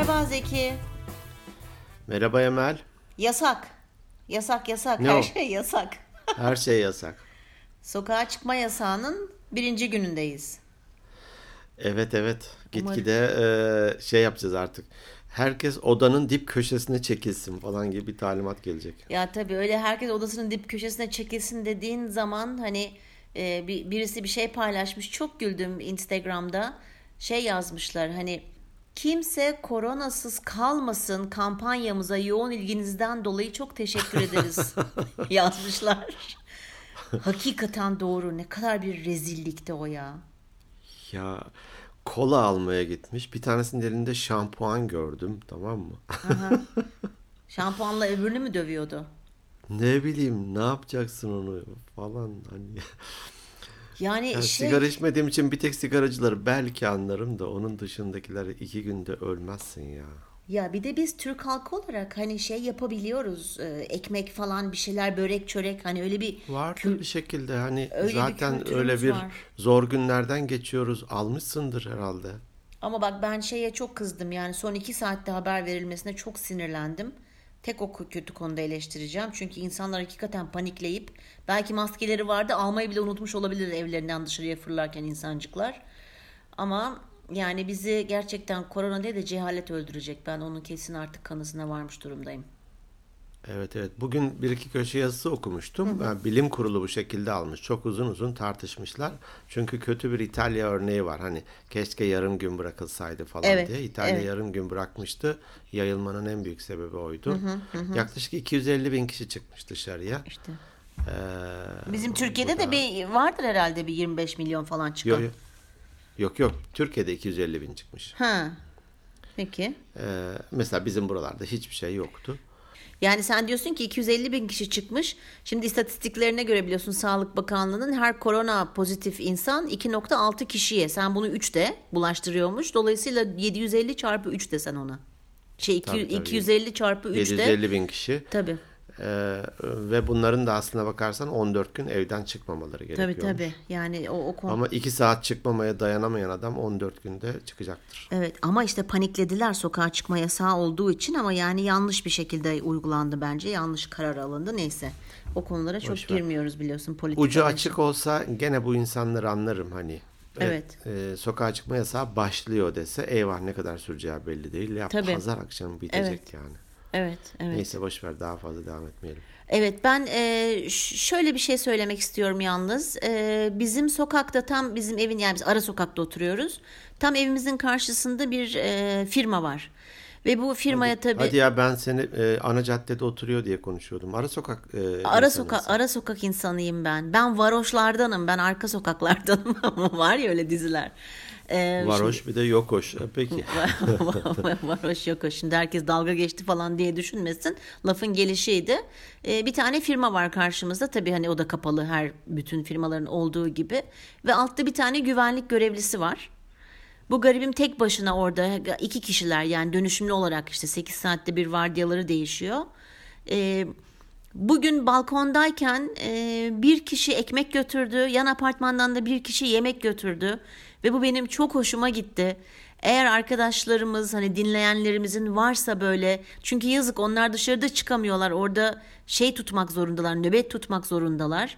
Merhaba Zeki. Merhaba Emel. Yasak. Yasak yasak. Ne Her o? şey yasak. Her şey yasak. Sokağa çıkma yasağının birinci günündeyiz. Evet evet. Gitgide e, şey yapacağız artık. Herkes odanın dip köşesine çekilsin falan gibi bir talimat gelecek. Ya tabii öyle herkes odasının dip köşesine çekilsin dediğin zaman hani e, bir, birisi bir şey paylaşmış. Çok güldüm Instagram'da. Şey yazmışlar hani kimse koronasız kalmasın kampanyamıza yoğun ilginizden dolayı çok teşekkür ederiz yazmışlar. Hakikaten doğru. Ne kadar bir rezillikti o ya. Ya kola almaya gitmiş. Bir tanesinin elinde şampuan gördüm tamam mı? Şampuanla öbürünü mü dövüyordu? ne bileyim ne yapacaksın onu falan hani. Yani Yani şey sigara içmediğim için bir tek sigaracıları belki anlarım da onun dışındakileri iki günde ölmezsin ya. ya bir de biz Türk halkı olarak hani şey yapabiliyoruz. e, ekmek falan bir şeyler börek çörek hani öyle bir Vardır bir şekilde hani Öyle bir zaten kültürümüz öyle bir var. zor günlerden geçiyoruz. Almışsındır herhalde. Ama bak ben şeye çok kızdım yani son iki saatte haber verilmesine çok sinirlendim. Tek o kötü konuda eleştireceğim. Çünkü insanlar hakikaten panikleyip belki maskeleri vardı almayı bile unutmuş olabilir evlerinden dışarıya fırlarken insancıklar. Ama yani bizi gerçekten korona değil de cehalet öldürecek. Ben onun kesin artık kanısına varmış durumdayım. Evet evet. Bugün bir iki köşe yazısı okumuştum. Yani bilim kurulu bu şekilde almış. Çok uzun uzun tartışmışlar. Çünkü kötü bir İtalya örneği var. Hani keşke yarım gün bırakılsaydı falan Evet, diye. İtalya evet. yarım gün bırakmıştı. Yayılmanın en büyük sebebi oydu. Yaklaşık 250 bin kişi çıkmış dışarıya. İşte. Ee, Bizim Türkiye'de de da- bir vardır herhalde bir 25 milyon falan çıkan. Yok yok. Yok yok. Türkiye'de 250 bin çıkmış. Ha. Peki. Ee, mesela bizim buralarda hiçbir şey yoktu. Yani sen diyorsun ki 250 bin kişi çıkmış. Şimdi istatistiklerine göre biliyorsun Sağlık Bakanlığı'nın her korona pozitif insan 2.6 kişiye. Sen bunu 3 de bulaştırıyormuş. Dolayısıyla 750 çarpı 3 desen ona. Şey iki- Tabii, tabii. 250 çarpı 3 de. 750 bin kişi. Tabii. Ee, ve bunların da aslına bakarsan 14 gün evden çıkmamaları Tabii gerekiyormuş. tabii. Yani o, o konu. Ama 2 saat çıkmamaya dayanamayan adam 14 günde çıkacaktır. Evet ama işte paniklediler sokağa çıkma yasağı olduğu için ama yani yanlış bir şekilde uygulandı bence. Yanlış karar alındı. Neyse. O konulara çok Boş girmiyoruz biliyorsun politika. Ucu açık olsa gene bu insanları anlarım hani. Evet. e, sokağa çıkma yasağı başlıyor dese eyvah ne kadar süreceği belli değil. Ya Tabii. pazar akşamı bitecek Evet. yani. Evet, evet. Neyse boş ver daha fazla devam etmeyelim. Evet ben e, şöyle bir şey söylemek istiyorum yalnız. E, bizim sokakta tam bizim evin yani biz ara sokakta oturuyoruz. Tam evimizin karşısında bir e, firma var. Ve bu firmaya tabii Hadi ya ben seni e, ana caddede oturuyor diye konuşuyordum. Ara sokak e, ara sokak ara sokak insanıyım ben. Ben varoşlardanım. Ben arka sokaklardanım ama var ya öyle diziler. Varoş bir de yokoş. Peki. Varoş yok o. Şimdi herkes dalga geçti falan diye düşünmesin. Lafın gelişiydi. Ee, bir tane firma var karşımızda. Tabii hani o da kapalı her bütün firmaların olduğu gibi. Ve altta bir tane güvenlik görevlisi var. Bu garibim tek başına orada iki kişiler yani dönüşümlü olarak işte 8 saatte bir vardiyaları değişiyor. Ee, bugün balkondayken e, bir kişi ekmek götürdü. Yan apartmandan da bir kişi yemek götürdü. Ve bu benim çok hoşuma gitti. Eğer arkadaşlarımız hani dinleyenlerimizin varsa böyle çünkü yazık onlar dışarıda çıkamıyorlar. Orada şey tutmak zorundalar, nöbet tutmak zorundalar.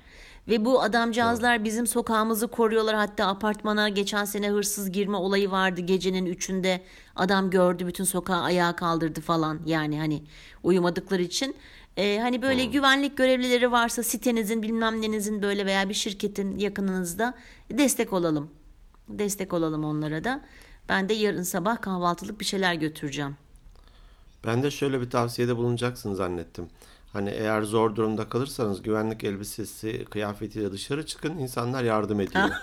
Ve bu adamcağızlar bizim sokağımızı koruyorlar. Hatta apartmana geçen sene hırsız girme olayı vardı. Gecenin üçünde adam gördü bütün sokağı ayağa kaldırdı falan. Yani hani uyumadıkları için. Ee, hani böyle güvenlik görevlileri varsa sitenizin bilmem nenizin böyle veya bir şirketin yakınınızda destek olalım. Destek olalım onlara da. Ben de yarın sabah kahvaltılık bir şeyler götüreceğim. Ben de şöyle bir tavsiyede bulunacaksın zannettim. Hani eğer zor durumda kalırsanız güvenlik elbisesi, kıyafetiyle dışarı çıkın. insanlar yardım ediyor.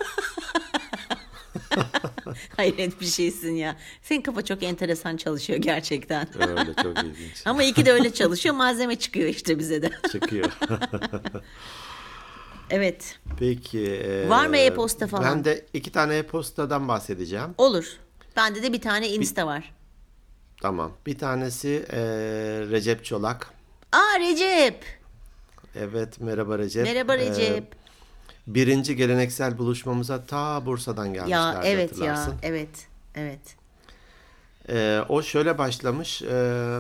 Hayret bir şeysin ya. Senin kafa çok enteresan çalışıyor gerçekten. Öyle çok ilginç. Ama iki de öyle çalışıyor. Malzeme çıkıyor işte bize de. Çıkıyor. Evet. Peki. e, Var mı e-posta falan? Ben de iki tane e-postadan bahsedeceğim. Olur. Bende de bir tane Insta var. Tamam. Bir tanesi e, Recep Çolak. Aa Recep. Evet merhaba Recep. Merhaba Recep. birinci geleneksel buluşmamıza ta Bursa'dan gelmişlerdi ya evet ya. Evet. Evet. Ee, o şöyle başlamış. e,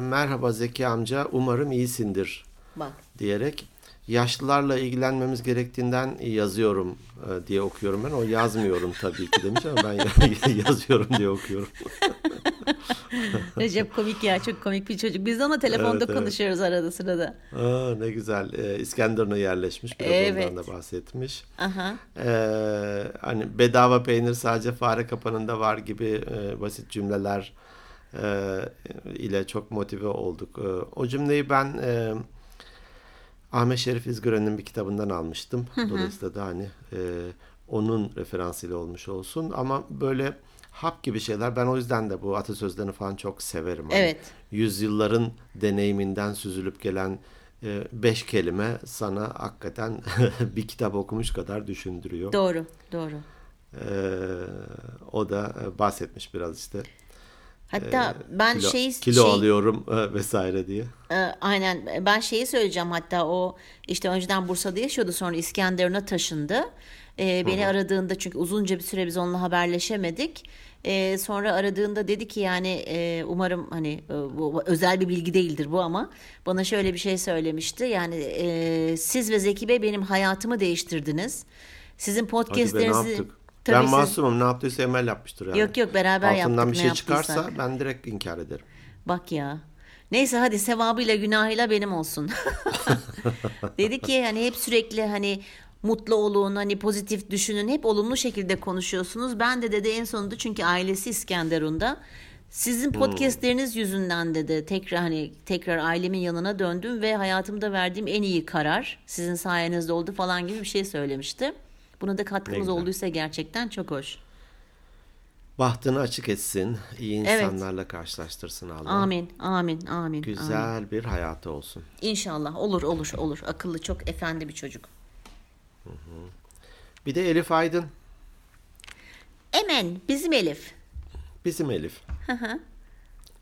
Merhaba Zeki amca, umarım iyisindir Bak. diyerek yaşlılarla ilgilenmemiz gerektiğinden yazıyorum e, diye okuyorum ben. O yazmıyorum tabii ki demiş ama ben yazıyorum diye okuyorum. Recep komik ya çok komik bir çocuk. Biz de ama telefonda Evet, evet. konuşuyoruz arada sırada. Aa, ne güzel. Ee, İskenderun'a yerleşmiş. Biraz Evet. ondan da bahsetmiş. Aha. Ee, hani bedava peynir sadece fare kapanında var gibi e, basit cümleler e, ile çok motive olduk. E, o cümleyi ben e, Ahmet Şerif İzgören'in bir kitabından almıştım. Dolayısıyla da hani e, onun referansıyla olmuş olsun. Ama böyle hap gibi şeyler ben o yüzden de bu atasözlerini falan çok severim. Hani Evet. Yüzyılların deneyiminden süzülüp gelen e, beş kelime sana hakikaten bir kitap okumuş kadar düşündürüyor. Doğru, doğru. Ee, o da bahsetmiş biraz işte. Hatta Ee, ben kilo, şeyi kilo şey, alıyorum e, vesaire diye. e, aynen ben şeyi söyleyeceğim hatta o işte önceden Bursa'da yaşıyordu sonra İskenderun'a taşındı. E, beni aradığında çünkü uzunca bir süre biz onunla haberleşemedik. E, sonra aradığında dedi ki yani e, umarım hani e, bu özel bir bilgi değildir bu ama bana şöyle bir şey söylemişti. Yani e, siz ve Zeki Bey benim hayatımı değiştirdiniz. Sizin podcastlerinizi? Tabii ben siz- masumum ne yaptıysa Emel yapmıştır yani. Yok, yok, beraber Altından yaptık bir ne şey çıkarsa ben direkt inkar ederim. Bak ya. Neyse hadi sevabıyla günahıyla benim olsun. Dedi ki hani hep sürekli hani mutlu olun, hani pozitif düşünün, hep olumlu şekilde konuşuyorsunuz. Ben de dedi en sonunda çünkü ailesi İskenderun'da. Sizin podcastleriniz yüzünden dedi tekrar hani tekrar ailemin yanına döndüm ve hayatımda verdiğim en iyi karar sizin sayenizde oldu falan gibi bir şey söylemişti. Buna da katkımız olduysa gerçekten çok hoş. Bahtını açık etsin. iyi Evet. insanlarla karşılaştırsın Allah. Amin, amin, amin. amin. Güzel bir hayatı olsun. İnşallah olur olur olur. Akıllı çok efendi bir çocuk. Bir de Elif Aydın. Emen bizim Elif. Bizim Elif.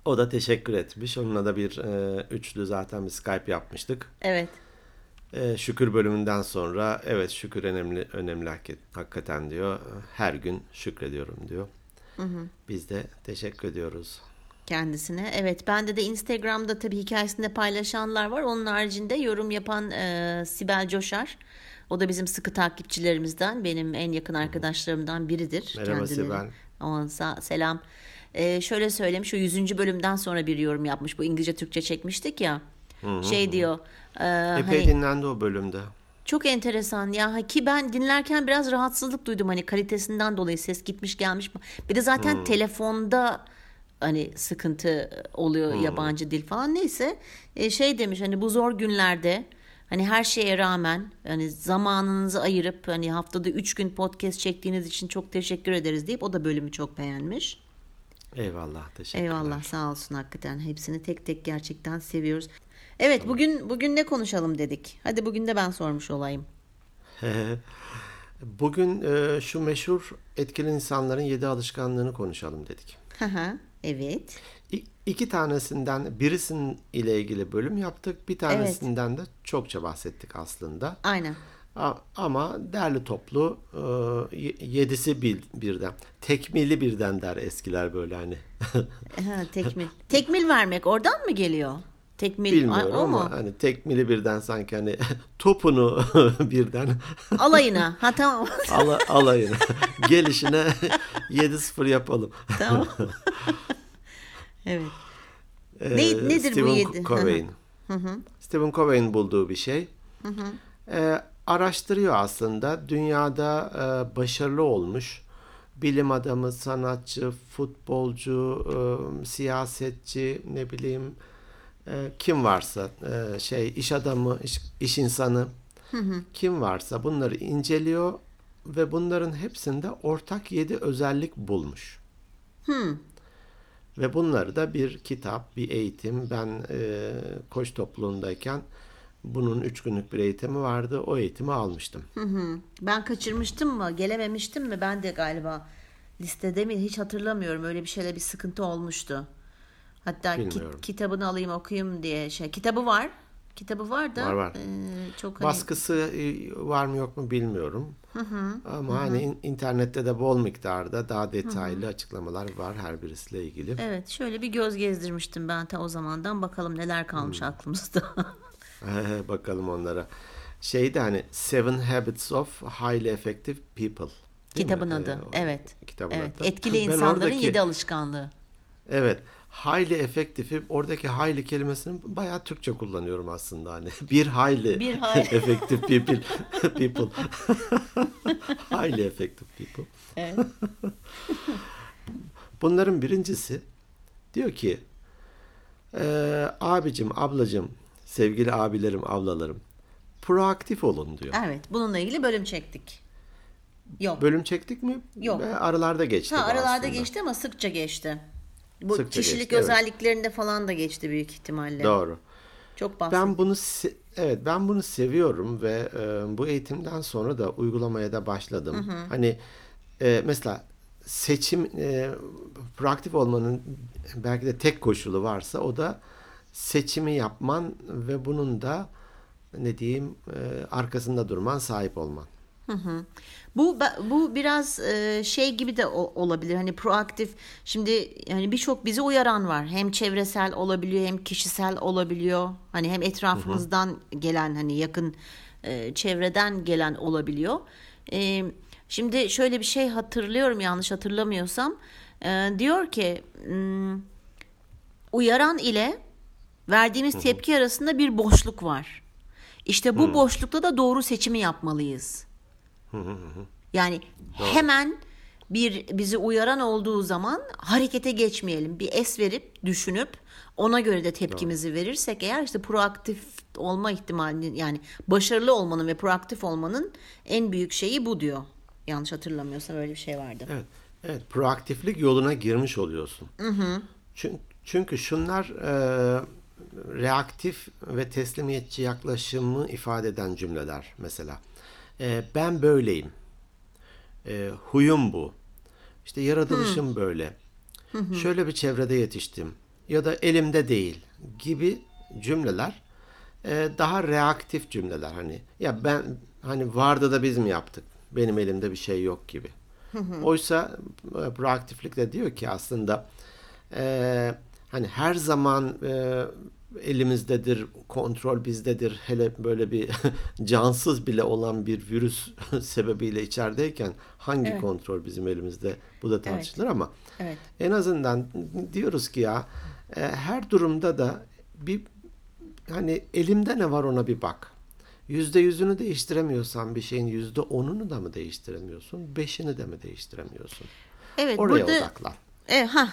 o da teşekkür etmiş. Onunla da bir e, üçlü zaten bir Skype yapmıştık. Evet. E, şükür bölümünden sonra evet şükür önemli önemli hak- hakikaten diyor. Her gün şükrediyorum diyor. Biz de teşekkür ediyoruz. Kendisine. Evet bende de Instagram'da tabii hikayesinde paylaşanlar var. Onun haricinde yorum yapan e, Sibel Coşar. O da bizim sıkı takipçilerimizden. Benim en yakın arkadaşlarımdan biridir. Merhaba Kendileri- Sibel. Aman sa- selam. E, şöyle söylemiş. O 100. bölümden sonra bir yorum yapmış. Bu İngilizce Türkçe çekmiştik ya. Şey diyor. E, Epey hani- dinlendi o bölümde. Çok enteresan ya ki ben dinlerken biraz rahatsızlık duydum hani kalitesinden dolayı ses gitmiş gelmiş. Bir de zaten telefonda hani sıkıntı oluyor yabancı dil falan neyse E, şey demiş hani bu zor günlerde hani her şeye rağmen hani zamanınızı ayırıp hani haftada 3 gün podcast çektiğiniz için çok teşekkür ederiz deyip o da bölümü çok beğenmiş. Eyvallah teşekkürler. Eyvallah sağ olsun hakikaten hepsini tek tek gerçekten seviyoruz. Evet bugün bugün ne konuşalım dedik. Hadi bugün de ben sormuş olayım. Bugün e, şu meşhur etkili insanların yedi alışkanlığını konuşalım dedik. Evet. İ- iki tanesinden birisinin ile ilgili bölüm yaptık. Bir tanesinden de çokça bahsettik aslında. Aynen. Ama derli toplu e, ye- yedisi bir, birden. Tekmili birden der eskiler böyle hani. Ha, tekmil. Tekmil vermek oradan mı geliyor? Tekmil Bilmiyorum o ama mu? hani tekmili birden sanki hani topunu birden Alayına. Ha tamam. ala, alayına gelişine 7-0 yapalım. tamam. evet. Ee, Ne- nedir bu Stephen yedi? Covey'in. Stephen Covey'in bulduğu bir şey. Ee, araştırıyor aslında. Dünyada e, başarılı olmuş bilim adamı, sanatçı, futbolcu, e, siyasetçi, ne bileyim e, kim varsa e, şey iş adamı, iş, iş insanı kim varsa bunları inceliyor ve bunların hepsinde ortak yedi özellik bulmuş. Ve bunları da bir kitap, bir eğitim. Ben e, koç topluluğundayken bunun üç günlük bir eğitimi vardı. O eğitimi almıştım. Ben kaçırmıştım mı? Gelememiştim mi? Ben de galiba listede mi? Hiç hatırlamıyorum. Öyle bir şeyle bir sıkıntı olmuştu. Hatta ki- kitabını alayım okuyayım diye şey. Kitabı var. Kitabı var da Var, var. e, çok hani Baskısı e, var mı yok mu bilmiyorum. Ama hani in- internette de bol miktarda daha detaylı açıklamalar var her birisiyle ilgili. evet şöyle bir göz gezdirmiştim ben ta o zamandan bakalım neler kalmış aklımızda. Bakalım onlara. Şeyde hani Seven Habits of Highly Effective People. Kitabın mi? adı. Ee, o- evet. Kitabın evet. adı. Etkili insanların oradaki- yedi alışkanlığı. Evet. Highly effective'i oradaki highly kelimesini bayağı Türkçe kullanıyorum aslında hani. Bir highly, Bir highly. effective people. people. highly effective people. Evet. Bunların birincisi diyor ki eee abicim, ablacım, sevgili abilerim, ablalarım proaktif olun diyor. evet. Bununla ilgili bölüm çektik. Yok. Bölüm çektik mi? Yok. Aralarda geçti. ha aralarda aslında. geçti ama sıkça geçti. Bu Sıkça kişilik geçti, evet. özelliklerinde falan da geçti büyük ihtimalle. Doğru. Çok bahsettim. Ben bunu evet ben bunu seviyorum ve e, bu eğitimden sonra da uygulamaya da başladım. Hani e, mesela seçim e, proaktif olmanın belki de tek koşulu varsa o da seçimi yapman ve bunun da ne diyeyim e, arkasında durman, sahip olman. Bu bu biraz e, şey gibi de o- olabilir. Hani proaktif. Şimdi hani birçok bizi uyaran var. Hem çevresel olabiliyor, hem kişisel olabiliyor. Hani hem etrafımızdan gelen hani yakın e, çevreden gelen olabiliyor. E, şimdi şöyle bir şey hatırlıyorum yanlış hatırlamıyorsam. E, diyor ki hmm, uyaran ile verdiğimiz tepki arasında bir boşluk var. İşte bu boşlukta da doğru seçimi yapmalıyız. Yani hemen bir bizi uyaran olduğu zaman harekete geçmeyelim. Bir es verip düşünüp ona göre de tepkimizi verirsek eğer işte proaktif olma ihtimalini yani başarılı olmanın ve proaktif olmanın en büyük şeyi bu diyor. Yanlış hatırlamıyorsam öyle bir şey vardı. Evet. Evet, proaktiflik yoluna girmiş oluyorsun. Çünkü, çünkü şunlar e, reaktif ve teslimiyetçi yaklaşımı ifade eden cümleler mesela. E, ben böyleyim. E, huyum bu. İşte yaratılışım böyle. Şöyle bir çevrede yetiştim. Ya da elimde değil gibi cümleler e, daha reaktif cümleler hani ya ben hani vardı da biz mi yaptık benim elimde bir şey yok gibi oysa e, proaktiflik de diyor ki aslında e, hani her zaman e, elimizdedir kontrol bizdedir hele böyle bir cansız bile olan bir virüs sebebiyle içerideyken hangi Evet. kontrol bizim elimizde bu da tartışılır ama Evet. en azından diyoruz ki ya e, her durumda da bir hani elimde ne var ona bir bak. Yüzde yüzünü değiştiremiyorsan bir şeyin yüzde onunu da mı değiştiremiyorsun? Beşini de mi değiştiremiyorsun? Evet Oraya burada odaklan. E, ha.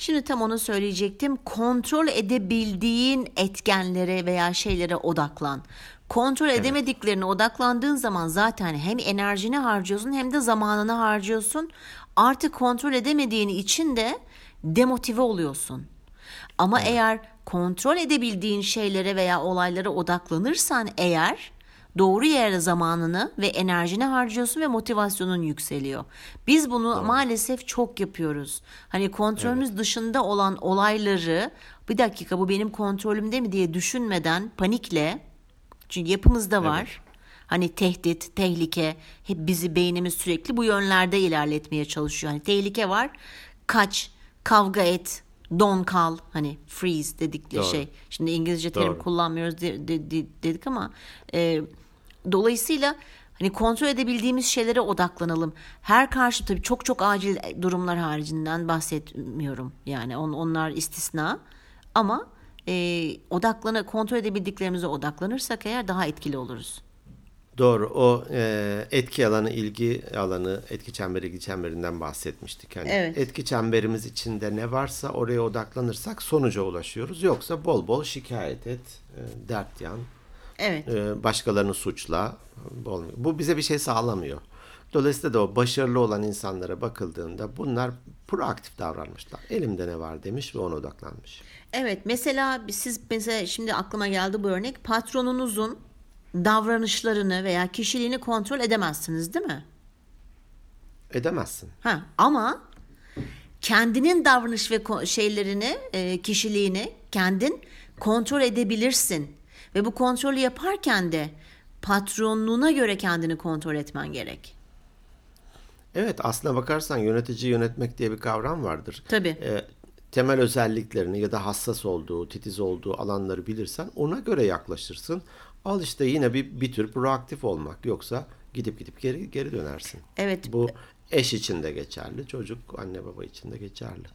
Şimdi tam onu söyleyecektim. Kontrol edebildiğin etkenlere veya şeylere odaklan. Kontrol edemediklerine odaklandığın zaman zaten hem enerjini harcıyorsun hem de zamanını harcıyorsun. Artık kontrol edemediğin için de demotive oluyorsun. Ama eğer kontrol edebildiğin şeylere veya olaylara odaklanırsan eğer doğru yere zamanını ve enerjini harcıyorsun ve motivasyonun yükseliyor. Biz bunu maalesef çok yapıyoruz. Hani kontrolümüz dışında olan olayları bir dakika bu benim kontrolümde mi diye düşünmeden panikle çünkü yapımızda var. Hani tehdit, tehlike hep bizi beynimiz sürekli bu yönlerde ilerletmeye çalışıyor. Hani tehlike var. Kaç, kavga et, don kal hani freeze dedikleri Doğru. şey. Şimdi İngilizce terim Doğru. kullanmıyoruz de- de- de- dedik ama e, dolayısıyla hani kontrol edebildiğimiz şeylere odaklanalım. Her karşı tabii çok çok acil durumlar haricinden bahsetmiyorum. Yani on, onlar istisna. Ama e, odaklana kontrol edebildiklerimize odaklanırsak eğer daha etkili oluruz. Doğru. O e, etki alanı, ilgi alanı, etki çemberi, ilgi çemberinden bahsetmiştik. Hani Evet. Etki çemberimiz içinde ne varsa oraya odaklanırsak sonuca ulaşıyoruz. Yoksa bol bol şikayet et, e, dert yan, Evet. e, başkalarını suçla. Bol, bu bize bir şey sağlamıyor. Dolayısıyla da o başarılı olan insanlara bakıldığında bunlar proaktif davranmışlar. Elimde ne var demiş ve ona odaklanmış. Evet mesela siz mesela şimdi aklıma geldi bu örnek patronunuzun davranışlarını veya kişiliğini kontrol edemezsiniz değil mi? Edemezsin. Ha ama kendinin davranış ve şeylerini, e, kişiliğini kendin kontrol edebilirsin. Ve bu kontrolü yaparken de patronluğuna göre kendini kontrol etmen gerek. Evet aslına bakarsan yönetici yönetmek diye bir kavram vardır. Tabii. E, temel özelliklerini ya da hassas olduğu, titiz olduğu alanları bilirsen ona göre yaklaşırsın. Al işte yine bir, bir tür proaktif olmak. Yoksa gidip gidip geri geri dönersin. Evet. Bu eş için de geçerli, çocuk anne baba için de geçerli.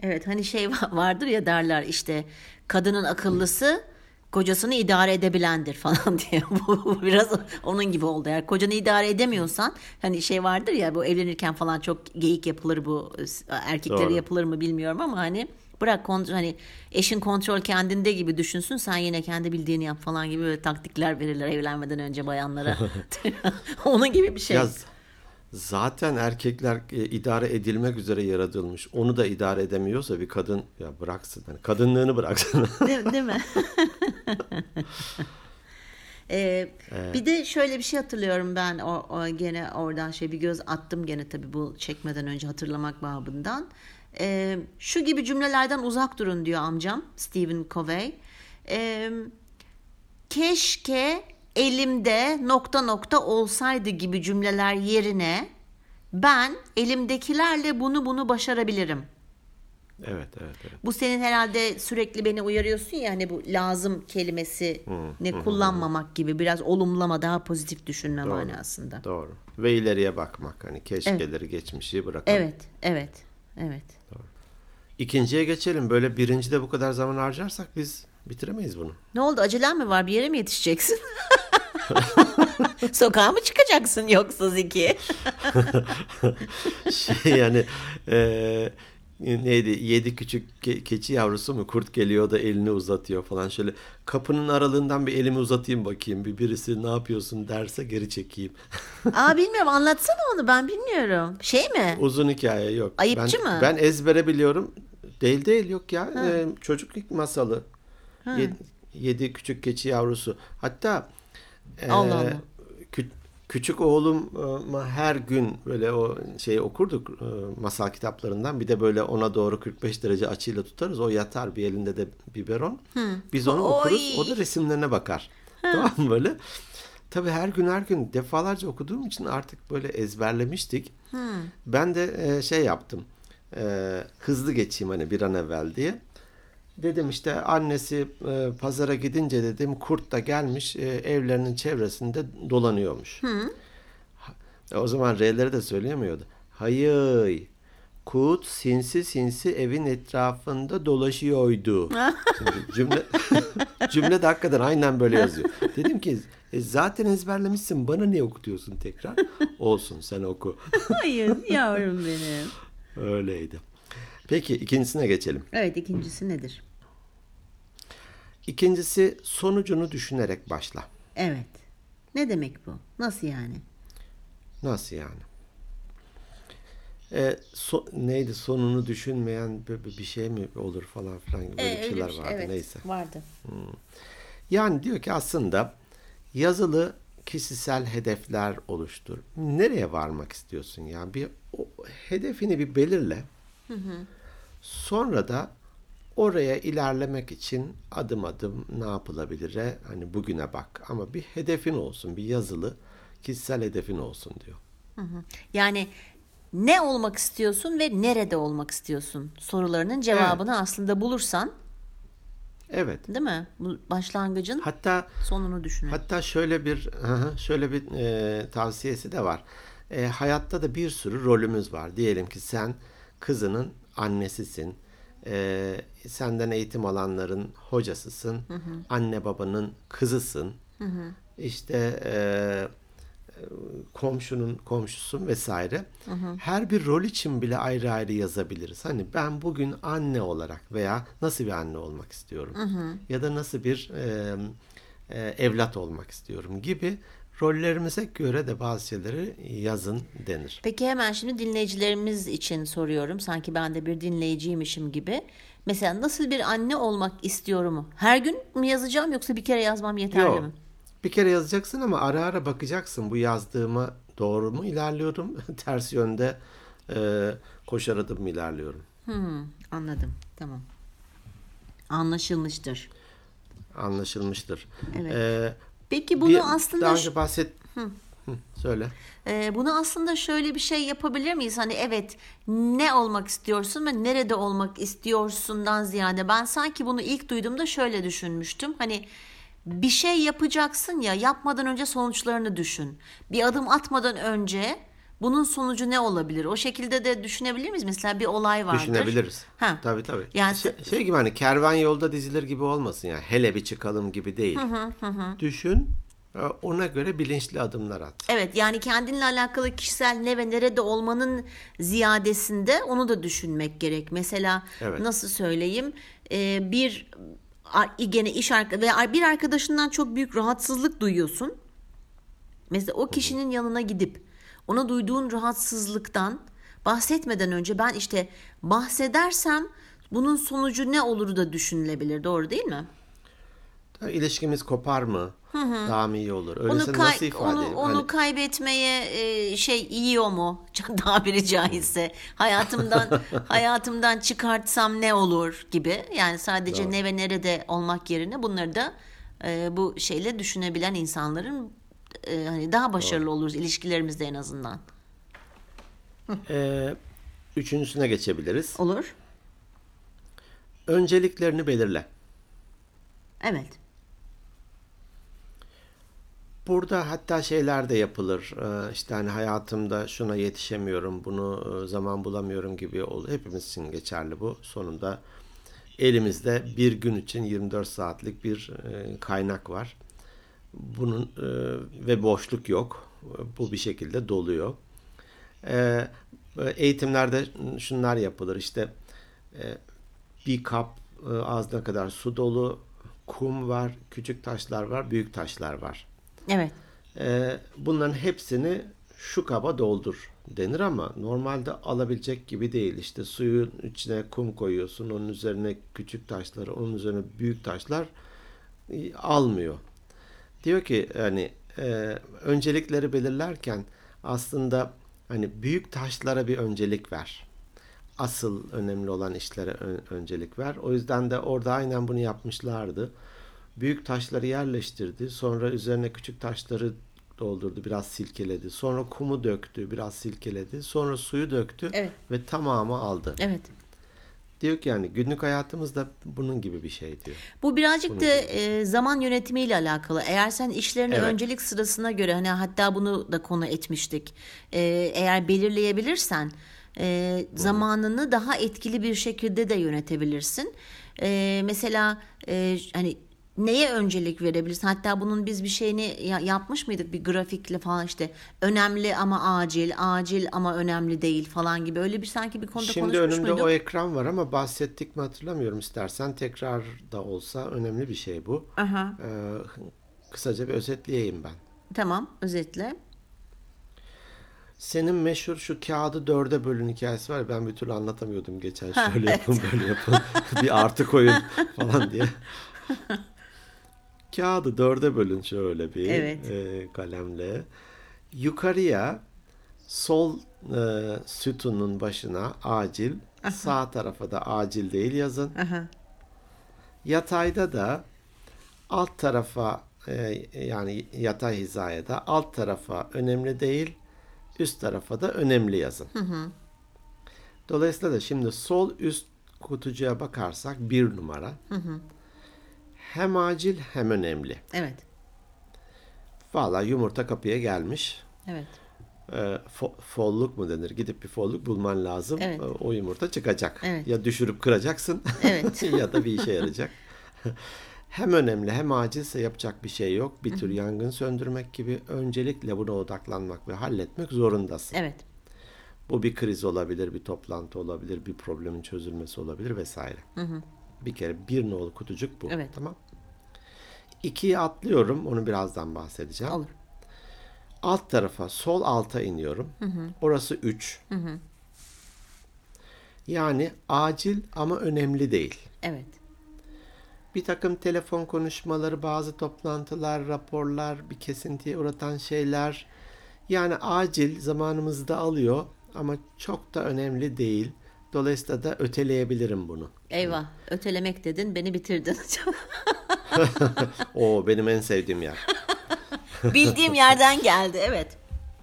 Evet hani şey va- vardır ya derler işte kadının akıllısı kocasını idare edebilendir falan diye. Bu biraz onun gibi oldu. Eğer kocanı idare edemiyorsan hani şey vardır ya bu evlenirken falan çok geyik yapılır bu erkeklere Doğru. yapılır mı bilmiyorum ama hani bırak kontrol hani eşin kontrol kendinde gibi düşünsün sen yine kendi bildiğini yap falan gibi böyle taktikler verirler evlenmeden önce bayanlara. onun gibi bir şey. Ya z- zaten erkekler e, idare edilmek üzere yaratılmış. Onu da idare edemiyorsa bir kadın ya bıraksın. Yani kadınlığını bıraksın. Değil, değil mi? Ee, Bir de şöyle bir şey hatırlıyorum ben o, o gene oradan şey bir göz attım gene tabii bu çekmeden önce hatırlamak babından. Ee, şu gibi cümlelerden uzak durun diyor amcam Stephen Covey. Ee, keşke elimde nokta nokta olsaydı gibi cümleler yerine ben elimdekilerle bunu bunu başarabilirim. evet, evet, evet. Bu senin herhalde sürekli beni uyarıyorsun ya hani bu lazım kelimesi ne kullanmamak gibi biraz olumlama daha pozitif düşünme manasında. Doğru. Ve ileriye bakmak. Hani keşkeleri, geçmişi bırakalım. Evet, evet, evet. İkinciye geçelim. Böyle birincide bu kadar zaman harcarsak biz bitiremeyiz bunu. Ne oldu acelen mi var bir yere mi yetişeceksin? Sokağa mı çıkacaksın yoksa Zeki? şey yani e, neydi yedi küçük ke- keçi yavrusu mu kurt geliyor da elini uzatıyor falan şöyle kapının aralığından bir elimi uzatayım bakayım bir birisi ne yapıyorsun derse geri çekeyim. Aa bilmiyorum anlatsana onu ben bilmiyorum. Şey mi? Uzun hikaye yok. Ayıpçı ben, mı? Ben ezbere biliyorum. Değil değil yok ya. E, çocuk masalı. Yedi, yedi küçük keçi yavrusu. Hatta e, Allah Allah. kü- küçük oğluma her gün böyle o şeyi okurduk e, masal kitaplarından. Bir de böyle ona doğru 45 derece açıyla tutarız. O yatar bir elinde de biberon. Biz onu Oy. okuruz. O da resimlerine bakar. Tamam mı böyle? Tabii her gün her gün defalarca okuduğum için artık böyle ezberlemiştik. Ben de e, şey yaptım. E, hızlı geçeyim hani bir an evvel diye. Dedim işte annesi e, pazara gidince dedim kurt da gelmiş e, evlerinin çevresinde dolanıyormuş. E, O zaman R'leri de söyleyemiyordu. Hayır. Kurt sinsi sinsi evin etrafında dolaşıyordu. Şimdi cümle cümle de hakikaten aynen böyle yazıyor. Dedim ki "E, zaten ezberlemişsin bana niye okutuyorsun tekrar? Olsun sen oku. Hayır yavrum benim. Öyleydi. Peki ikincisine geçelim. Evet ikincisi nedir? İkincisi sonucunu düşünerek başla. Evet. Ne demek bu? Nasıl yani? Nasıl yani? E, so- neydi sonunu düşünmeyen bir, bir şey mi olur falan filan gibi böyle Ee, bir öyle şeyler şey, vardı evet, neyse. Vardı. Yani diyor ki aslında yazılı kişisel hedefler oluştur. Nereye varmak istiyorsun ya? Bir o, hedefini bir belirle. Sonra da oraya ilerlemek için adım adım ne yapılabilire hani bugüne bak ama bir hedefin olsun, bir yazılı kişisel hedefin olsun diyor. Yani ne olmak istiyorsun ve nerede olmak istiyorsun sorularının cevabını aslında bulursan Evet. değil mi? Bu başlangıcın Hatta sonunu düşünün. Hatta şöyle bir şöyle bir e, tavsiyesi de var. E, hayatta da bir sürü rolümüz var. Diyelim ki sen kızının annesisin. E, senden eğitim alanların hocasısın. Anne babanın kızısın. İşte e, e, komşunun komşusun vesaire. Her bir rol için bile ayrı ayrı yazabiliriz. Hani ben bugün anne olarak veya nasıl bir anne olmak istiyorum ya da nasıl bir e, e, evlat olmak istiyorum gibi rollerimize göre de bazı şeyleri yazın denir. Peki hemen şimdi dinleyicilerimiz için soruyorum. Sanki ben de bir dinleyiciymişim gibi. Mesela nasıl bir anne olmak istiyorumu her gün mü yazacağım yoksa bir kere yazmam yeterli Yok. mi? Bir kere yazacaksın ama ara ara bakacaksın bu yazdığıma doğru mu ilerliyorum, ters yönde e, koşar adım mı ilerliyorum. Hmm, anladım. Tamam. Anlaşılmıştır. anlaşılmıştır. Evet. Ee, Peki bunu bir- aslında daha önce bahset. Hı, söyle. Ee, bunu aslında şöyle bir şey yapabilir miyiz? Hani evet ne olmak istiyorsun ve nerede olmak istiyorsundan ziyade ben sanki bunu ilk duyduğumda şöyle düşünmüştüm. Hani bir şey yapacaksın ya yapmadan önce sonuçlarını düşün. Bir adım atmadan önce bunun sonucu ne olabilir? O şekilde de düşünebilir miyiz? Mesela bir olay vardır. Düşünebiliriz. Ha. Tabii tabii. Yani- şey, şey gibi hani kervan yolda dizilir gibi olmasın yani. Hele bir çıkalım gibi değil. Düşün. e, Ona göre bilinçli adımlar at. Evet yani kendinle alakalı kişisel ne ve nerede olmanın ziyadesinde onu da düşünmek gerek. Mesela Evet. nasıl söyleyeyim Ee, bir gene iş veya bir arkadaşından çok büyük rahatsızlık duyuyorsun. Mesela o kişinin yanına gidip ona duyduğun rahatsızlıktan bahsetmeden önce ben işte bahsedersem bunun sonucu ne olur da düşünülebilir. Doğru değil mi? İlişkimiz kopar mı? Daha mı iyi olur? Onu, Öyleyse kay- nasıl ifade onu, edeyim? onu Hani- kaybetmeye e, şey yiyor mu? Tabiri caizse hayatımdan hayatımdan çıkartsam ne olur gibi. Yani sadece ne ve nerede olmak yerine bunları da e, bu şeyle düşünebilen insanların e, hani daha başarılı oluruz ilişkilerimizde en azından. Ee, üçüncüsüne geçebiliriz. Olur. Önceliklerini belirle. Evet. Burada hatta şeyler de yapılır. Ee, işte hani hayatımda şuna yetişemiyorum, bunu e, zaman bulamıyorum gibi oluyor. Hepimiz için geçerli bu. Sonunda elimizde bir gün için 24 saatlik bir e, kaynak var. Bunun e, ve boşluk yok. Bu bir şekilde doluyor. Ee, eğitimlerde şunlar yapılır. İşte e, bir kap e, ağzına kadar su dolu, kum var, küçük taşlar var, büyük taşlar var. Evet. Ee, bunların hepsini şu kaba doldur denir ama normalde alabilecek gibi değil. İşte suyun içine kum koyuyorsun, onun üzerine küçük taşları, onun üzerine büyük taşlar e, almıyor. Diyor ki hani e, öncelikleri belirlerken aslında hani büyük taşlara bir öncelik ver. Asıl önemli olan işlere ön- öncelik ver. O yüzden de orada aynen bunu yapmışlardı. Büyük taşları yerleştirdi. Sonra üzerine küçük taşları doldurdu. Biraz silkeledi. Sonra kumu döktü. Biraz silkeledi. Sonra suyu döktü. Evet. Ve tamamı aldı. Evet. Diyor ki yani günlük hayatımızda bunun gibi bir şey diyor. Bu birazcık da e, zaman yönetimiyle alakalı. Eğer sen işlerini Evet. öncelik sırasına göre hani hatta bunu da konu etmiştik. E, eğer belirleyebilirsen e, zamanını daha etkili bir şekilde de yönetebilirsin. E, mesela e, hani neye öncelik verebilirsin? Hatta bunun biz bir şeyini ya- yapmış mıydık bir grafikle falan işte önemli ama acil, acil ama önemli değil falan gibi öyle bir sanki bir konuda Şimdi konuşmuş önümde muyduk? o ekran var ama bahsettik mi hatırlamıyorum istersen tekrar da olsa önemli bir şey bu. Aha, Ee, kısaca bir özetleyeyim ben. tamam özetle. Senin meşhur şu kağıdı dörde bölün hikayesi var ya ben bir türlü anlatamıyordum geçen şöyle yapın böyle yapın bir artı koyun falan diye. Kağıdı dörde bölün şöyle bir Evet. e, kalemle. Yukarıya sol e, sütunun başına acil, sağ tarafa da acil değil yazın. Aha. Yatayda da alt tarafa e, yani yatay hizaya da alt tarafa önemli değil, üst tarafa da önemli yazın. Dolayısıyla da şimdi sol üst kutucuğa bakarsak bir numara. Hem acil hem önemli. Evet. Valla yumurta kapıya gelmiş. Evet. E, fo- folluk mu denir? Gidip bir folluk bulman lazım. Evet. E, O yumurta çıkacak. Evet. Ya düşürüp kıracaksın Evet. ya da bir işe yarayacak. hem önemli hem acilse yapacak bir şey yok. Bir tür yangın söndürmek gibi öncelikle buna odaklanmak ve halletmek zorundasın. Evet. Bu bir kriz olabilir, bir toplantı olabilir, bir problemin çözülmesi olabilir vesaire. Bir kere bir nolu kutucuk bu. Evet. Tamam. İkiyi atlıyorum. Onu birazdan bahsedeceğim. Olur. Alt tarafa sol alta iniyorum. Orası 3. Yani acil ama önemli değil. Evet. Bir takım telefon konuşmaları, bazı toplantılar, raporlar, bir kesintiye uğratan şeyler. Yani acil zamanımızı da alıyor ama çok da önemli değil. Dolayısıyla da öteleyebilirim bunu. Eyvah. Ötelemek dedin, beni bitirdin. o benim en sevdiğim yer. Bildiğim yerden geldi. Evet.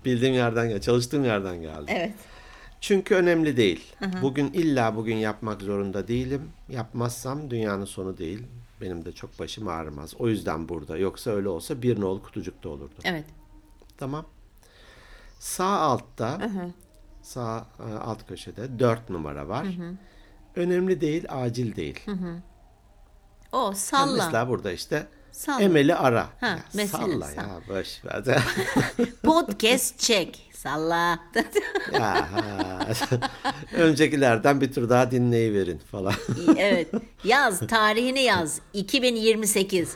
Bildiğim yerden geldi. Çalıştığım yerden geldi. Evet. Çünkü önemli değil. Bugün illa bugün yapmak zorunda değilim. Yapmazsam dünyanın sonu değil. Benim de çok başım ağrımaz. O yüzden burada. Yoksa öyle olsa bir nol kutucukta olurdu. Evet. Tamam. Sağ altta sağ e, alt köşede 4 numara var. Önemli değil, acil değil. O salla. Mesela burada işte Salla. Emel'i ara. Ha, Ya mesela salla salla. ya boş ver. Podcast çek. Salla. Ya. Öncekilerden bir tur daha dinleyiverin falan. evet. Yaz. Tarihini yaz. 2028.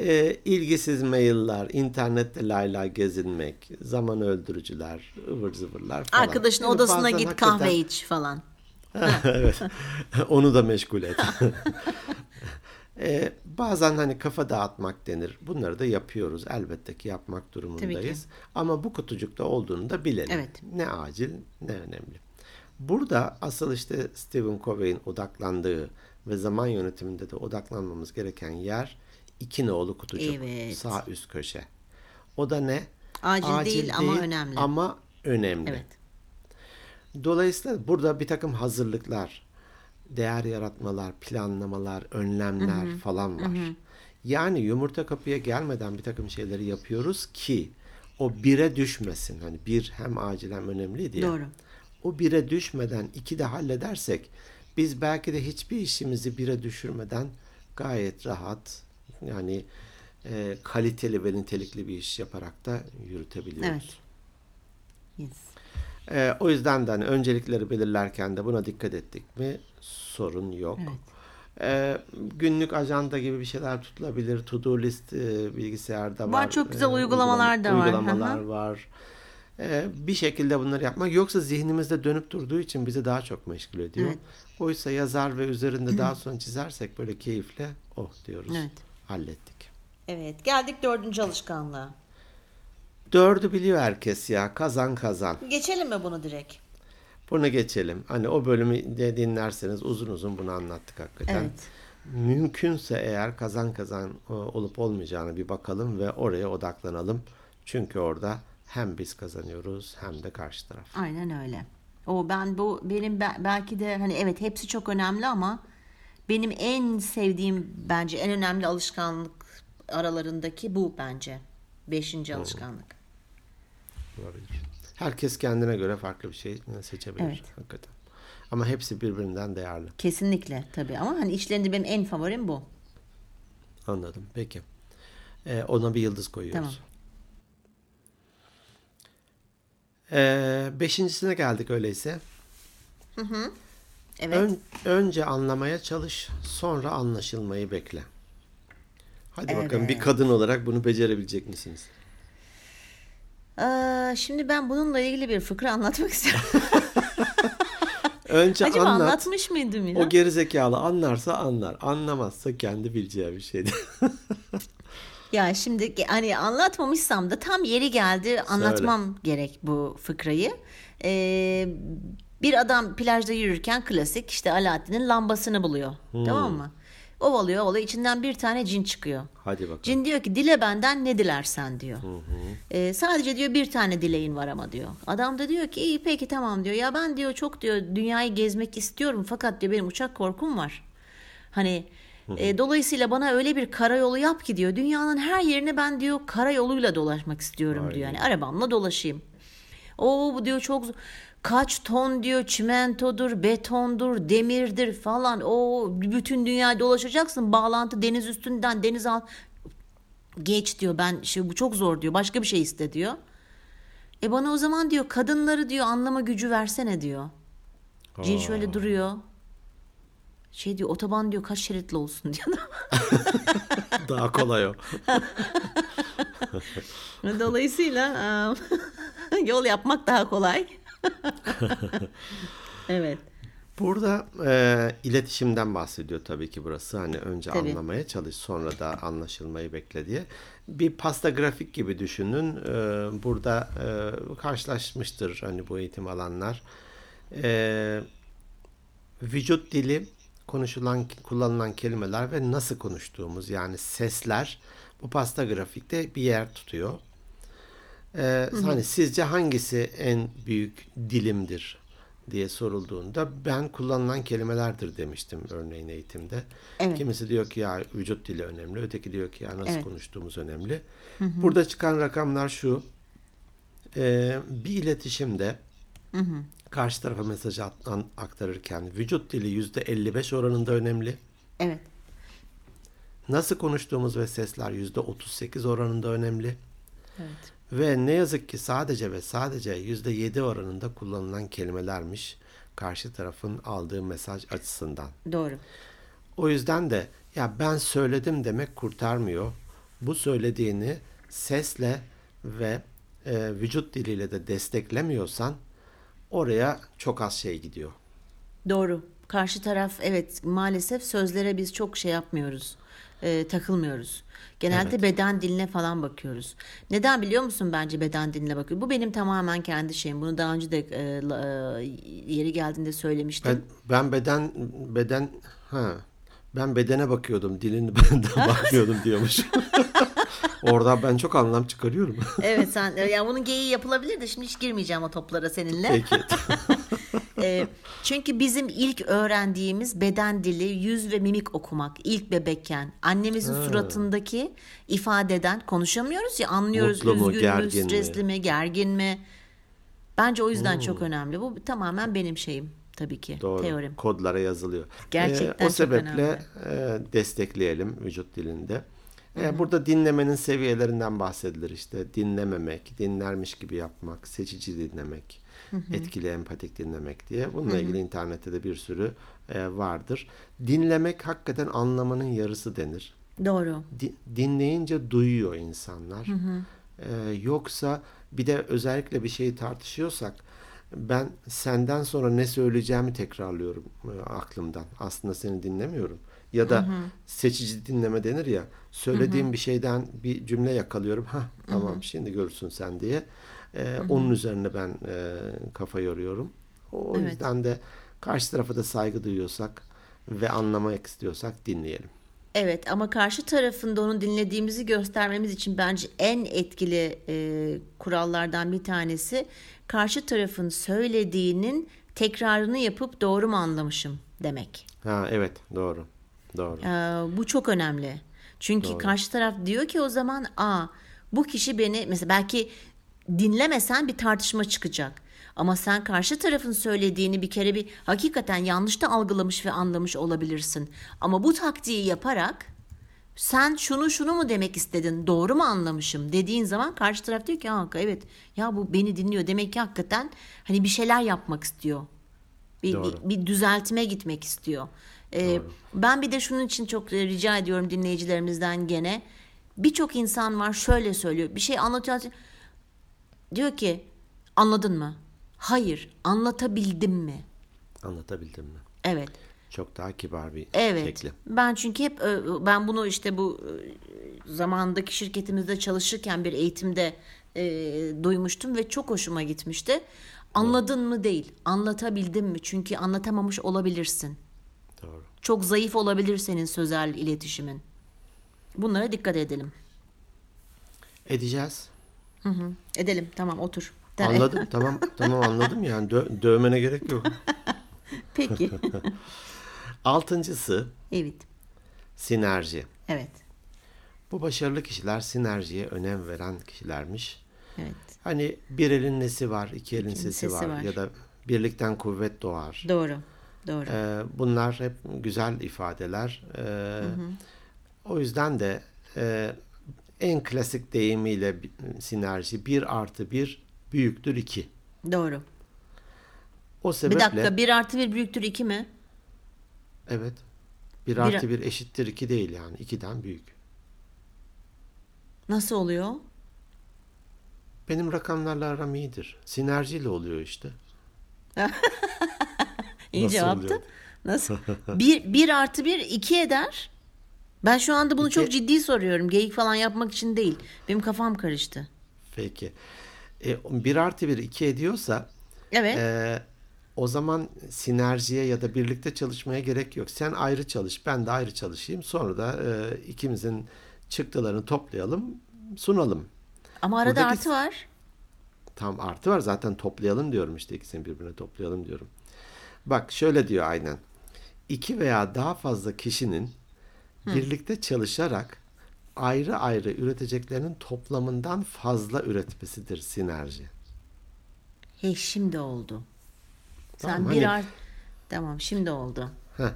e, ilgisiz mailler, internette layla gezinmek, zaman öldürücüler, ıvır zıvırlar falan. Arkadaşın Yani odasına git hakikaten- kahve iç falan. evet. Onu da meşgul et. Ee, bazen hani kafa dağıtmak denir. Bunları da yapıyoruz. Elbette ki yapmak durumundayız. Ama bu kutucukta olduğunu da bilelim. Evet. Ne acil ne önemli. Burada asıl işte Stephen Covey'in odaklandığı ve zaman yönetiminde de odaklanmamız gereken yer iki nolu kutucuk. Evet. Sağ üst köşe. O da ne? Acil değil ama önemli. Ama önemli. Evet. Dolayısıyla burada bir takım hazırlıklar, değer yaratmalar, planlamalar, önlemler falan var. Yani yumurta kapıya gelmeden bir takım şeyleri yapıyoruz ki o bire düşmesin. Hani bir hem acil hem önemliydi ya. Doğru. O bire düşmeden iki de halledersek biz belki de hiçbir işimizi bire düşürmeden gayet rahat yani e, kaliteli ve nitelikli bir iş yaparak da yürütebiliyoruz. Evet. Yes. Ee, o yüzden de hani öncelikleri belirlerken de buna dikkat ettik mi sorun yok. Ee, günlük ajanda gibi bir şeyler tutulabilir. To do list e, bilgisayarda var. Var, çok güzel Ee, uygulamalar da var. Uygulamalar var. Ee, bir şekilde bunları yapmak. Yoksa zihnimizde dönüp durduğu için bizi daha çok meşgul ediyor. Evet. Oysa yazar ve üzerinde daha sonra çizersek böyle keyifle oh diyoruz. Evet. Hallettik. Evet. Geldik dördüncü alışkanlığa. Dördü biliyor herkes ya. Kazan kazan. Geçelim mi bunu direkt? Bunu geçelim. Hani o bölümü de dinlerseniz uzun uzun bunu anlattık hakikaten. Evet. Mümkünse eğer kazan kazan e, olup olmayacağını bir bakalım ve oraya odaklanalım. Çünkü orada hem biz kazanıyoruz hem de karşı taraf. Aynen öyle. O ben bu benim be- belki de hani evet hepsi çok önemli ama benim en sevdiğim bence en önemli alışkanlık aralarındaki bu bence. Beşinci alışkanlık. Olabilir. Herkes kendine göre farklı bir şey seçebilir Evet. hakikaten. Ama hepsi birbirinden değerli. Kesinlikle tabii ama hani işlerinde benim en favorim bu. Anladım. Peki. Ee, ona bir yıldız koyuyoruz. Tamam. Ee, beşincisine geldik öyleyse. Evet. Ön- önce anlamaya çalış, sonra anlaşılmayı bekle. Hadi bakalım bir kadın olarak bunu becerebilecek misiniz? Aa, şimdi ben bununla ilgili bir fıkra anlatmak istiyorum. Önce Acaba anlat. anlatmış mıydım ya? O gerizekalı anlarsa anlar. Anlamazsa kendi bileceği bir şeydi. Ya şimdi hani anlatmamışsam da tam yeri geldi anlatmam gerek bu fıkrayı. Ee, bir adam plajda yürürken klasik işte Alaaddin'in lambasını buluyor. Tamam mı? Ovalıyor ovalıyor içinden bir tane cin çıkıyor. Hadi bakalım. Cin diyor ki dile benden ne dilersen diyor. Ee, sadece diyor bir tane dileğin var ama diyor. Adam da diyor ki iyi peki tamam diyor. Ya ben diyor çok diyor dünyayı gezmek istiyorum fakat diyor benim uçak korkum var. Hani e, dolayısıyla bana öyle bir karayolu yap ki diyor. Dünyanın her yerini ben diyor karayoluyla dolaşmak istiyorum diyor. Yani arabamla dolaşayım. O bu diyor çok. Kaç ton diyor çimentodur, betondur, demirdir falan. O bütün dünyayı dolaşacaksın. Bağlantı deniz üstünden deniz alt geç diyor. Ben şey bu çok zor diyor. Başka bir şey iste diyor. E bana o zaman diyor kadınları diyor anlama gücü versene diyor. Cin şöyle duruyor. Şey diyor otoban diyor kaç şeritli olsun diyor. Daha kolay o. Dolayısıyla yol yapmak daha kolay. evet. Burada e, iletişimden bahsediyor tabii ki burası. Hani önce Tabii. anlamaya çalış sonra da anlaşılmayı bekle diye. Bir pasta grafik gibi düşünün. E, burada e, karşılaşmıştır hani bu eğitim alanlar. E, vücut dili, konuşulan, kullanılan kelimeler ve nasıl konuştuğumuz yani sesler bu pasta grafikte bir yer tutuyor. Ee, hani sizce hangisi en büyük dilimdir diye sorulduğunda ben kullanılan kelimelerdir demiştim örneğin eğitimde. Evet. Kimisi diyor ki ya vücut dili önemli, öteki diyor ki ya nasıl Evet. konuştuğumuz önemli. Burada çıkan rakamlar şu. Ee, bir iletişimde karşı tarafa mesajı at- an- aktarırken vücut dili yüzde 55 oranında önemli. Evet. Nasıl konuştuğumuz ve sesler yüzde 38 oranında önemli. Evet. Ve ne yazık ki sadece ve sadece yüzde 7 oranında kullanılan kelimelermiş karşı tarafın aldığı mesaj açısından. Doğru. O yüzden de ya ben söyledim demek kurtarmıyor. Bu söylediğini sesle ve e, vücut diliyle de desteklemiyorsan oraya çok az şey gidiyor. Doğru. Karşı taraf evet maalesef sözlere biz çok şey yapmıyoruz. E, takılmıyoruz. Genelde beden diline falan bakıyoruz. Neden biliyor musun bence beden diline bakıyor? Bu benim tamamen kendi şeyim. Bunu daha önce de e, e, yeri geldiğinde söylemiştim. Ben, ben beden beden ha ben bedene bakıyordum, dilini benden bakmıyordum diyormuş. Orada ben çok anlam çıkarıyorum. Evet sen ya bunun geyiği yapılabilir de şimdi hiç girmeyeceğim o toplara seninle. Peki. Ee, çünkü bizim ilk öğrendiğimiz beden dili, yüz ve mimik okumak ilk bebekken annemizin suratındaki ifadeden konuşamıyoruz ya anlıyoruz Mutlu mu, üzgün mü, gergin mi? stresli mi, gergin mi? Bence o yüzden çok önemli. Bu tamamen benim şeyim tabii ki. Doğru. Teorim. Kodlara yazılıyor. Gerçekten Ee, o sebeple e, destekleyelim vücut dilinde. Ee, burada dinlemenin seviyelerinden bahsedilir işte. Dinlememek, dinlermiş gibi yapmak, seçici dinlemek, etkili empatik dinlemek diye. Bununla ilgili internette de bir sürü e, vardır. Dinlemek hakikaten anlamanın yarısı denir. Doğru. Di- dinleyince duyuyor insanlar. Ee, yoksa bir de özellikle bir şeyi tartışıyorsak ben senden sonra ne söyleyeceğimi tekrarlıyorum e, aklımdan. Aslında seni dinlemiyorum. Ya da seçici dinleme denir ya. Söylediğim bir şeyden bir cümle yakalıyorum. Ha tamam şimdi görürsün sen diye. Ee, Onun üzerine ben e, kafa yoruyorum. O Evet. yüzden de karşı tarafa da saygı duyuyorsak ve anlamak istiyorsak dinleyelim. Evet ama karşı tarafında onu dinlediğimizi göstermemiz için bence en etkili e, kurallardan bir tanesi karşı tarafın söylediğinin tekrarını yapıp doğru mu anlamışım demek. Ha evet doğru. Doğru. Ee, bu çok önemli. Çünkü karşı taraf diyor ki o zaman aa bu kişi beni mesela belki dinlemesen bir tartışma çıkacak. Ama sen karşı tarafın söylediğini bir kere bir hakikaten yanlış da algılamış ve anlamış olabilirsin. Ama bu taktiği yaparak sen şunu şunu mu demek istedin doğru mu anlamışım dediğin zaman karşı taraf diyor ki "Aa, evet ya bu beni dinliyor demek ki hakikaten hani bir şeyler yapmak istiyor. Bir, Doğru. bir, bir düzeltime gitmek istiyor. Ee, ben bir de şunun için çok e, rica ediyorum dinleyicilerimizden gene. Birçok insan var şöyle söylüyor. Bir şey anlatıyor. Diyor ki anladın mı? Hayır. Anlatabildim mi? Anlatabildim mi? Evet. Çok daha kibar bir Evet. şekli. Ben çünkü hep e, ben bunu işte bu e, zamandaki şirketimizde çalışırken bir eğitimde e, duymuştum ve çok hoşuma gitmişti. Anladın mı değil, anlatabildim mi? Çünkü anlatamamış olabilirsin. Doğru. Çok zayıf olabilir senin sözel iletişimin. Bunlara dikkat edelim. Edeceğiz. Edelim. Tamam otur. De- Anladım. tamam tamam anladım yani Dö- dövmene gerek yok. Peki. Altıncısı evet. sinerji. Evet. Bu başarılı kişiler sinerjiye önem veren kişilermiş. Evet. Hani bir elin nesi var, iki elin sesi, sesi var. var. ya da birlikten kuvvet doğar. Doğru. Doğru. Ee, bunlar hep güzel ifadeler. Ee, O yüzden de e, en klasik deyimiyle sinerji bir artı bir büyüktür iki. Doğru. O Bir sebeple dakika. Bir artı bir büyüktür iki mi? evet bir Bir- artı bir eşittir iki değil yani ikiden büyük. Nasıl oluyor? Benim rakamlarla aram iyidir. Sinerjiyle oluyor işte. İyi Nasıl cevaptı. oluyor? Nasıl? bir, bir artı bir iki eder. Ben şu anda bunu çok ciddi soruyorum. Geyik falan yapmak için değil. Benim kafam karıştı. Peki. E, bir artı bir iki ediyorsa Evet. e, o zaman sinerjiye ya da birlikte çalışmaya gerek yok. Sen ayrı çalış, ben de ayrı çalışayım. Sonra da e, ikimizin çıktılarını toplayalım, sunalım. Ama arada Buradaki- artı var. Tam artı var zaten toplayalım diyorum işte ikisini birbirine toplayalım diyorum. Bak şöyle diyor aynen. İki veya daha fazla kişinin birlikte çalışarak ayrı ayrı üreteceklerinin toplamından fazla üretmesidir sinerji. He şimdi oldu. Sen Tamam, bir hani- art... Tamam şimdi oldu. Heh.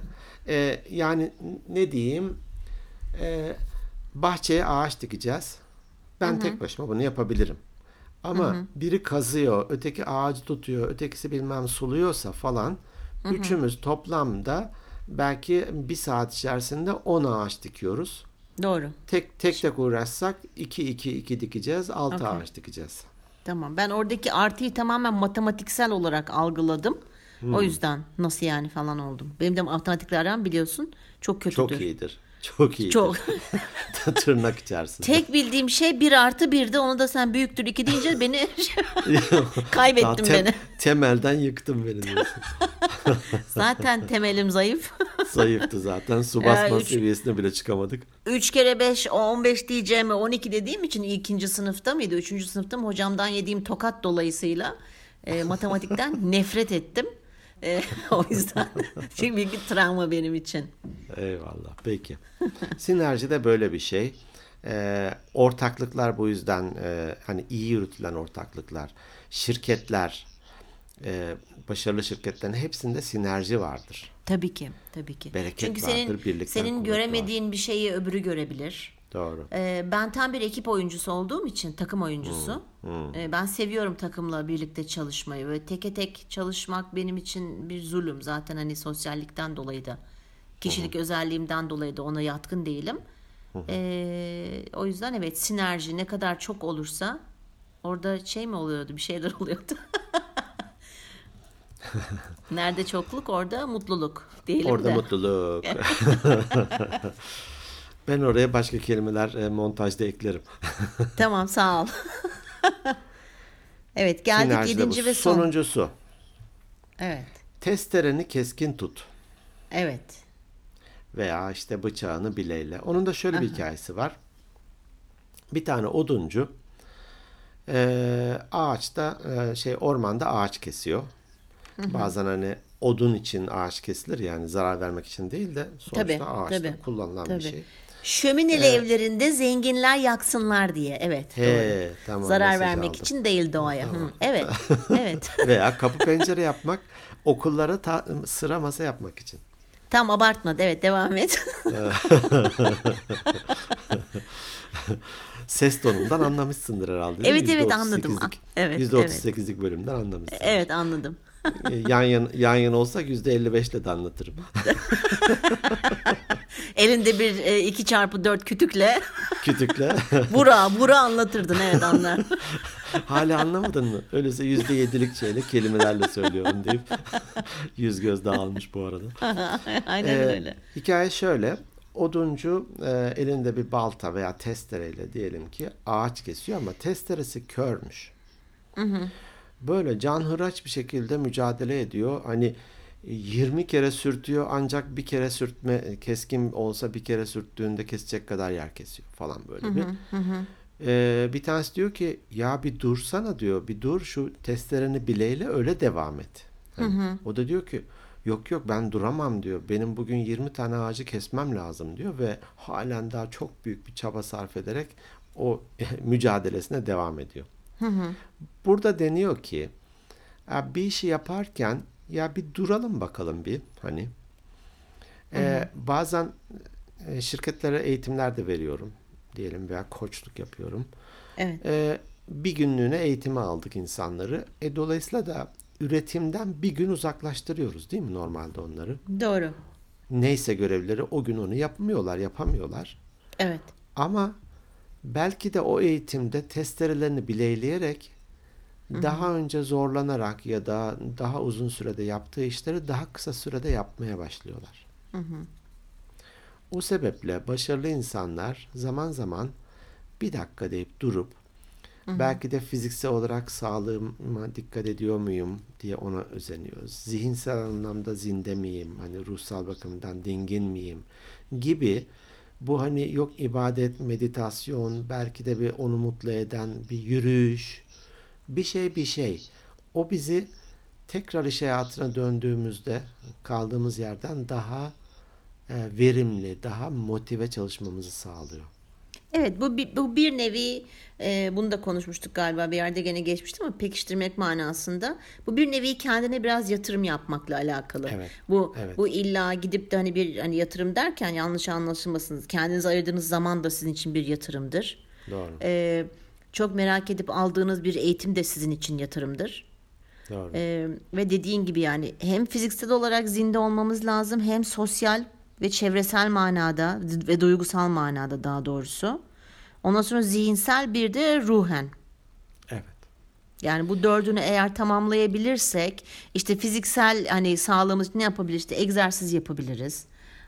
Ee, yani ne diyeyim? Ee, bahçeye ağaç dikeceğiz. Ben tek başıma bunu yapabilirim. Ama biri kazıyor, öteki ağacı tutuyor, ötekisi bilmem suluyorsa falan üçümüz toplamda belki bir saat içerisinde 10 ağaç dikiyoruz. Doğru. Tek tek tek uğraşsak 2 2 2 dikeceğiz, 6 Okey. ağaç dikeceğiz. Tamam. Ben oradaki artıyı tamamen matematiksel olarak algıladım. Hmm. O yüzden nasıl yani falan oldum. Benim de matematikle aram biliyorsun çok kötüdür. Çok iyidir. Çok iyidir. Çok. Tırnak içerisinde. Tek bildiğim şey bir artı birdi. Onu da sen büyüktür iki deyince beni kaybettin Daha tem- beni. Temelden yıktın beni diyorsun. Zaten temelim zayıf. Zayıftı zaten. Su basma üç- seviyesine bile çıkamadık. 3 kere 5 15 diyeceğime 12 dediğim için ikinci sınıfta mıydı? Üçüncü sınıfta mı? Hocamdan yediğim tokat dolayısıyla e, matematikten nefret ettim. E, o yüzden çok büyük bir travma benim için. Eyvallah. Peki. Sinerji de böyle bir şey. Ee, ortaklıklar bu yüzden e, hani iyi yürütülen ortaklıklar, şirketler, e, başarılı şirketlerin hepsinde sinerji vardır. Tabii ki, tabii ki. Bereket Çünkü senin vardır, senin kuvvet göremediğin bir şeyi öbürü görebilir. Doğru. Ee, ben tam bir ekip oyuncusu olduğum için takım oyuncusu. Hmm, Ee, ben seviyorum takımla birlikte çalışmayı ve teke tek çalışmak benim için bir zulüm. Zaten hani sosyallikten dolayı da kişilik özelliğimden dolayı da ona yatkın değilim. Ee, o yüzden evet sinerji ne kadar çok olursa orada şey mi oluyordu bir şeyler oluyordu. Nerede çokluk orada mutluluk diyelim Orada de. mutluluk. ben oraya başka kelimeler e, montajda eklerim. Tamam sağ ol. evet geldik Sinerji de bu. yedinci ve son. Sonuncusu. Evet. Testereni keskin tut. Evet. veya işte bıçağını bileyle. Onun da şöyle bir hikayesi var. Bir tane oduncu eee, ağaçta eee, şey ormanda ağaç kesiyor. Bazen hani odun için ağaç kesilir yani zarar vermek için değil de sonuçta Tabii, ağaçta tabii. kullanılan Tabii. bir şey. Şömineli evlerinde zenginler yaksınlar diye. Evet. He, doğru. tamam, Zarar vermek aldım. için değil doğaya. Hı, evet. evet. Veya kapı pencere yapmak, okullara ta- sıra masa yapmak için. Tam abartma. Evet devam et. Ses tonundan anlamışsındır herhalde. Evet, evet, anladım. %38'lik Evet, %38'lik bölümden anlamışsın. evet anladım. E, yan yan yan yana olsak %55 ile de anlatırım. Elinde bir e, 2 çarpı 4 kütükle Kütükle. bura bura anlatırdın evet anlar. Hala anlamadın mı? Öyleyse %7'lik şeyle kelimelerle söylüyorum deyip yüz göz dağılmış bu arada. Aynen Ee, öyle. Hikaye şöyle. Oduncu e, elinde bir balta veya testereyle diyelim ki ağaç kesiyor ama testeresi körmüş. Böyle canhıraç bir şekilde mücadele ediyor. Hani 20 kere sürtüyor ancak bir kere sürtme keskin olsa bir kere sürttüğünde kesecek kadar yer kesiyor falan böyle bir. Ee, bir tanesi diyor ki ya bir dursana diyor bir dur şu testereni bileyle öyle devam et. Hani O da diyor ki yok yok ben duramam diyor benim bugün 20 tane ağacı kesmem lazım diyor ve halen daha çok büyük bir çaba sarf ederek o mücadelesine devam ediyor. Burada deniyor ki bir işi yaparken ya bir duralım bakalım bir hani. Ee, bazen e, şirketlere eğitimler de veriyorum diyelim veya koçluk yapıyorum. Evet. Ee, bir günlüğüne eğitime aldık insanları. E, dolayısıyla da üretimden bir gün uzaklaştırıyoruz değil mi normalde onları? Doğru. Neyse görevleri o gün onu yapmıyorlar, yapamıyorlar. Evet. Ama belki de o eğitimde testerelerini bileyleyerek daha önce zorlanarak ya da daha uzun sürede yaptığı işleri daha kısa sürede yapmaya başlıyorlar. O sebeple başarılı insanlar zaman zaman bir dakika deyip durup Belki de fiziksel olarak sağlığıma dikkat ediyor muyum diye ona özeniyoruz. Zihinsel anlamda zinde miyim? Hani ruhsal bakımdan dingin miyim? Gibi bu hani yok ibadet, meditasyon, belki de bir onu mutlu eden bir yürüyüş, bir şey bir şey. O bizi tekrar iş hayatına döndüğümüzde kaldığımız yerden daha e, verimli, daha motive çalışmamızı sağlıyor. Evet bu bir, bu bir nevi e, bunu da konuşmuştuk galiba bir yerde gene geçmişti ama pekiştirmek manasında. Bu bir nevi kendine biraz yatırım yapmakla alakalı. Evet, Bu evet. bu illa gidip de hani bir hani yatırım derken yanlış anlaşılmasın. Kendinize ayırdığınız zaman da sizin için bir yatırımdır. Doğru. E, çok merak edip aldığınız bir eğitim de sizin için yatırımdır. Doğru. Ee, ve dediğin gibi yani hem fiziksel olarak zinde olmamız lazım hem sosyal ve çevresel manada ve duygusal manada daha doğrusu. Ondan sonra zihinsel bir de ruhen. Evet. Yani bu dördünü eğer tamamlayabilirsek işte fiziksel hani sağlığımız için ne yapabiliriz? İşte egzersiz yapabiliriz.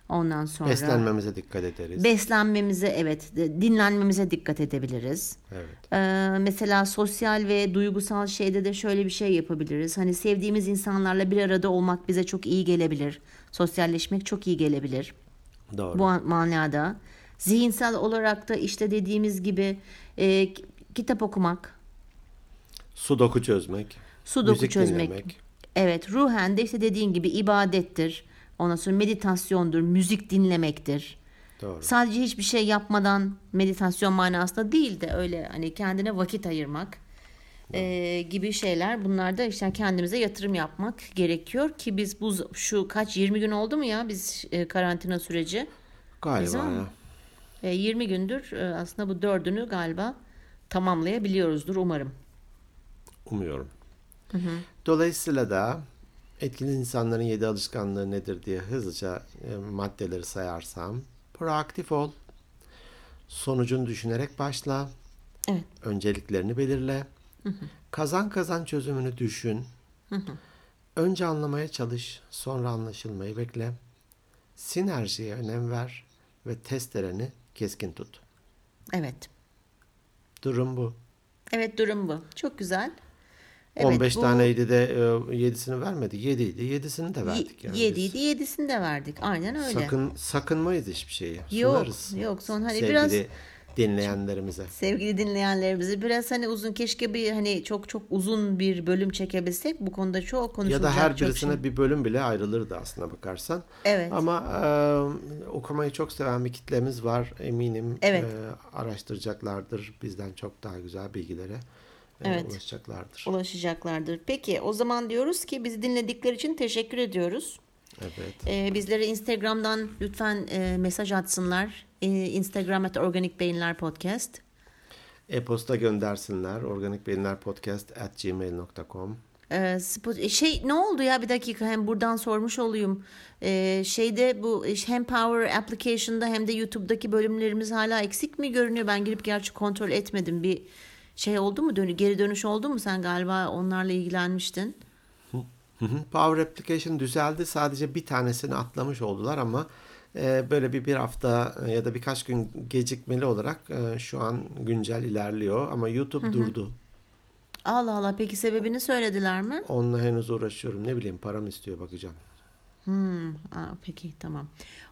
Ondan sonra Beslenmemize dikkat ederiz. beslenmemize evet dinlenmemize dikkat edebiliriz. evet. Ee, mesela sosyal ve duygusal şeyde de şöyle bir şey yapabiliriz. Hani sevdiğimiz insanlarla bir arada olmak bize çok iyi gelebilir. Sosyalleşmek çok iyi gelebilir. Doğru. Bu an- manada. Zihinsel olarak da işte dediğimiz gibi e, kitap okumak, Sudoku çözmek. sudoku müzik çözmek. dinlemek. Evet, ruhen de işte dediğin gibi ibadettir. Ondan sonra meditasyondur, müzik dinlemektir. Doğru. Sadece hiçbir şey yapmadan meditasyon manasında değil de öyle hani kendine vakit ayırmak e, gibi şeyler. Bunlar da işte kendimize yatırım yapmak gerekiyor ki biz bu şu kaç 20 gün oldu mu ya biz e, karantina süreci? Galiba Bizim ya. E, 20 gündür e, aslında bu dördünü galiba tamamlayabiliyoruzdur umarım. Umuyorum. Dolayısıyla da etkili insanların yedi alışkanlığı nedir diye hızlıca e, maddeleri sayarsam. Proaktif ol. Sonucunu düşünerek başla. Evet. Önceliklerini belirle. Kazan kazan çözümünü düşün. Önce anlamaya çalış, sonra anlaşılmayı bekle. Sinerjiye önem ver ve testereni keskin tut. Evet. Durum bu. Evet durum bu. Çok güzel. 15 bu- taneydi de 7'sini vermedik. 7 idi. 7'sini de verdik yani. biz. Yediydi yedisini de verdik. Aynen öyle. Sakın sakınmayız hiçbir şeyi. Yok, Sunarız. yok. Son hani Sevgili biraz- dinleyenlerimize. Sevgili dinleyenlerimizi biraz hani uzun keşke bir hani çok çok uzun bir bölüm çekebilsek bu konuda çok Ya konuşulacak da her şey. birisine bir bölüm bile ayrılırdı aslında bakarsan. Evet. Ama e, okumayı çok seven bir kitlemiz var. Eminim Evet. e, araştıracaklardır. Bizden çok daha güzel bilgilere e, Evet. ulaşacaklardır. ulaşacaklardır. Peki o zaman diyoruz ki bizi dinledikleri için teşekkür ediyoruz. Evet. Ee, bizlere Instagram'dan lütfen e, mesaj atsınlar. Ee, Instagram at Organik Beyinler Podcast. E-posta göndersinler. organikbeyinlerpodcast at gmail.com Ee, Spot- şey ne oldu ya bir dakika hem buradan sormuş olayım. Ee, şeyde bu hem Power Application'da hem de YouTube'daki bölümlerimiz hala eksik mi görünüyor? Ben girip gerçi kontrol etmedim. Bir şey oldu mu? Dönü geri dönüş oldu mu? Sen galiba onlarla ilgilenmiştin. Power Application düzeldi. Sadece bir tanesini atlamış oldular ama e, böyle bir bir hafta e, ya da birkaç gün gecikmeli olarak e, şu an güncel ilerliyor. Ama YouTube durdu. Allah Allah peki sebebini söylediler mi? Onunla henüz uğraşıyorum. Ne bileyim param istiyor bakacağım. Hmm, aa, peki tamam.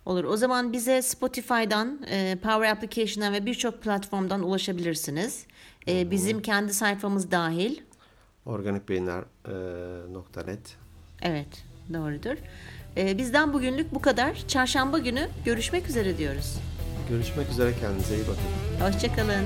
Olur. O zaman bize Spotify'dan, Power Application'dan ve birçok platformdan ulaşabilirsiniz. E, bizim kendi sayfamız dahil. Organikbeyinler.net Evet, doğrudur. E, bizden bugünlük bu kadar. Çarşamba günü görüşmek üzere diyoruz. Görüşmek üzere kendinize iyi bakın. Hoşçakalın.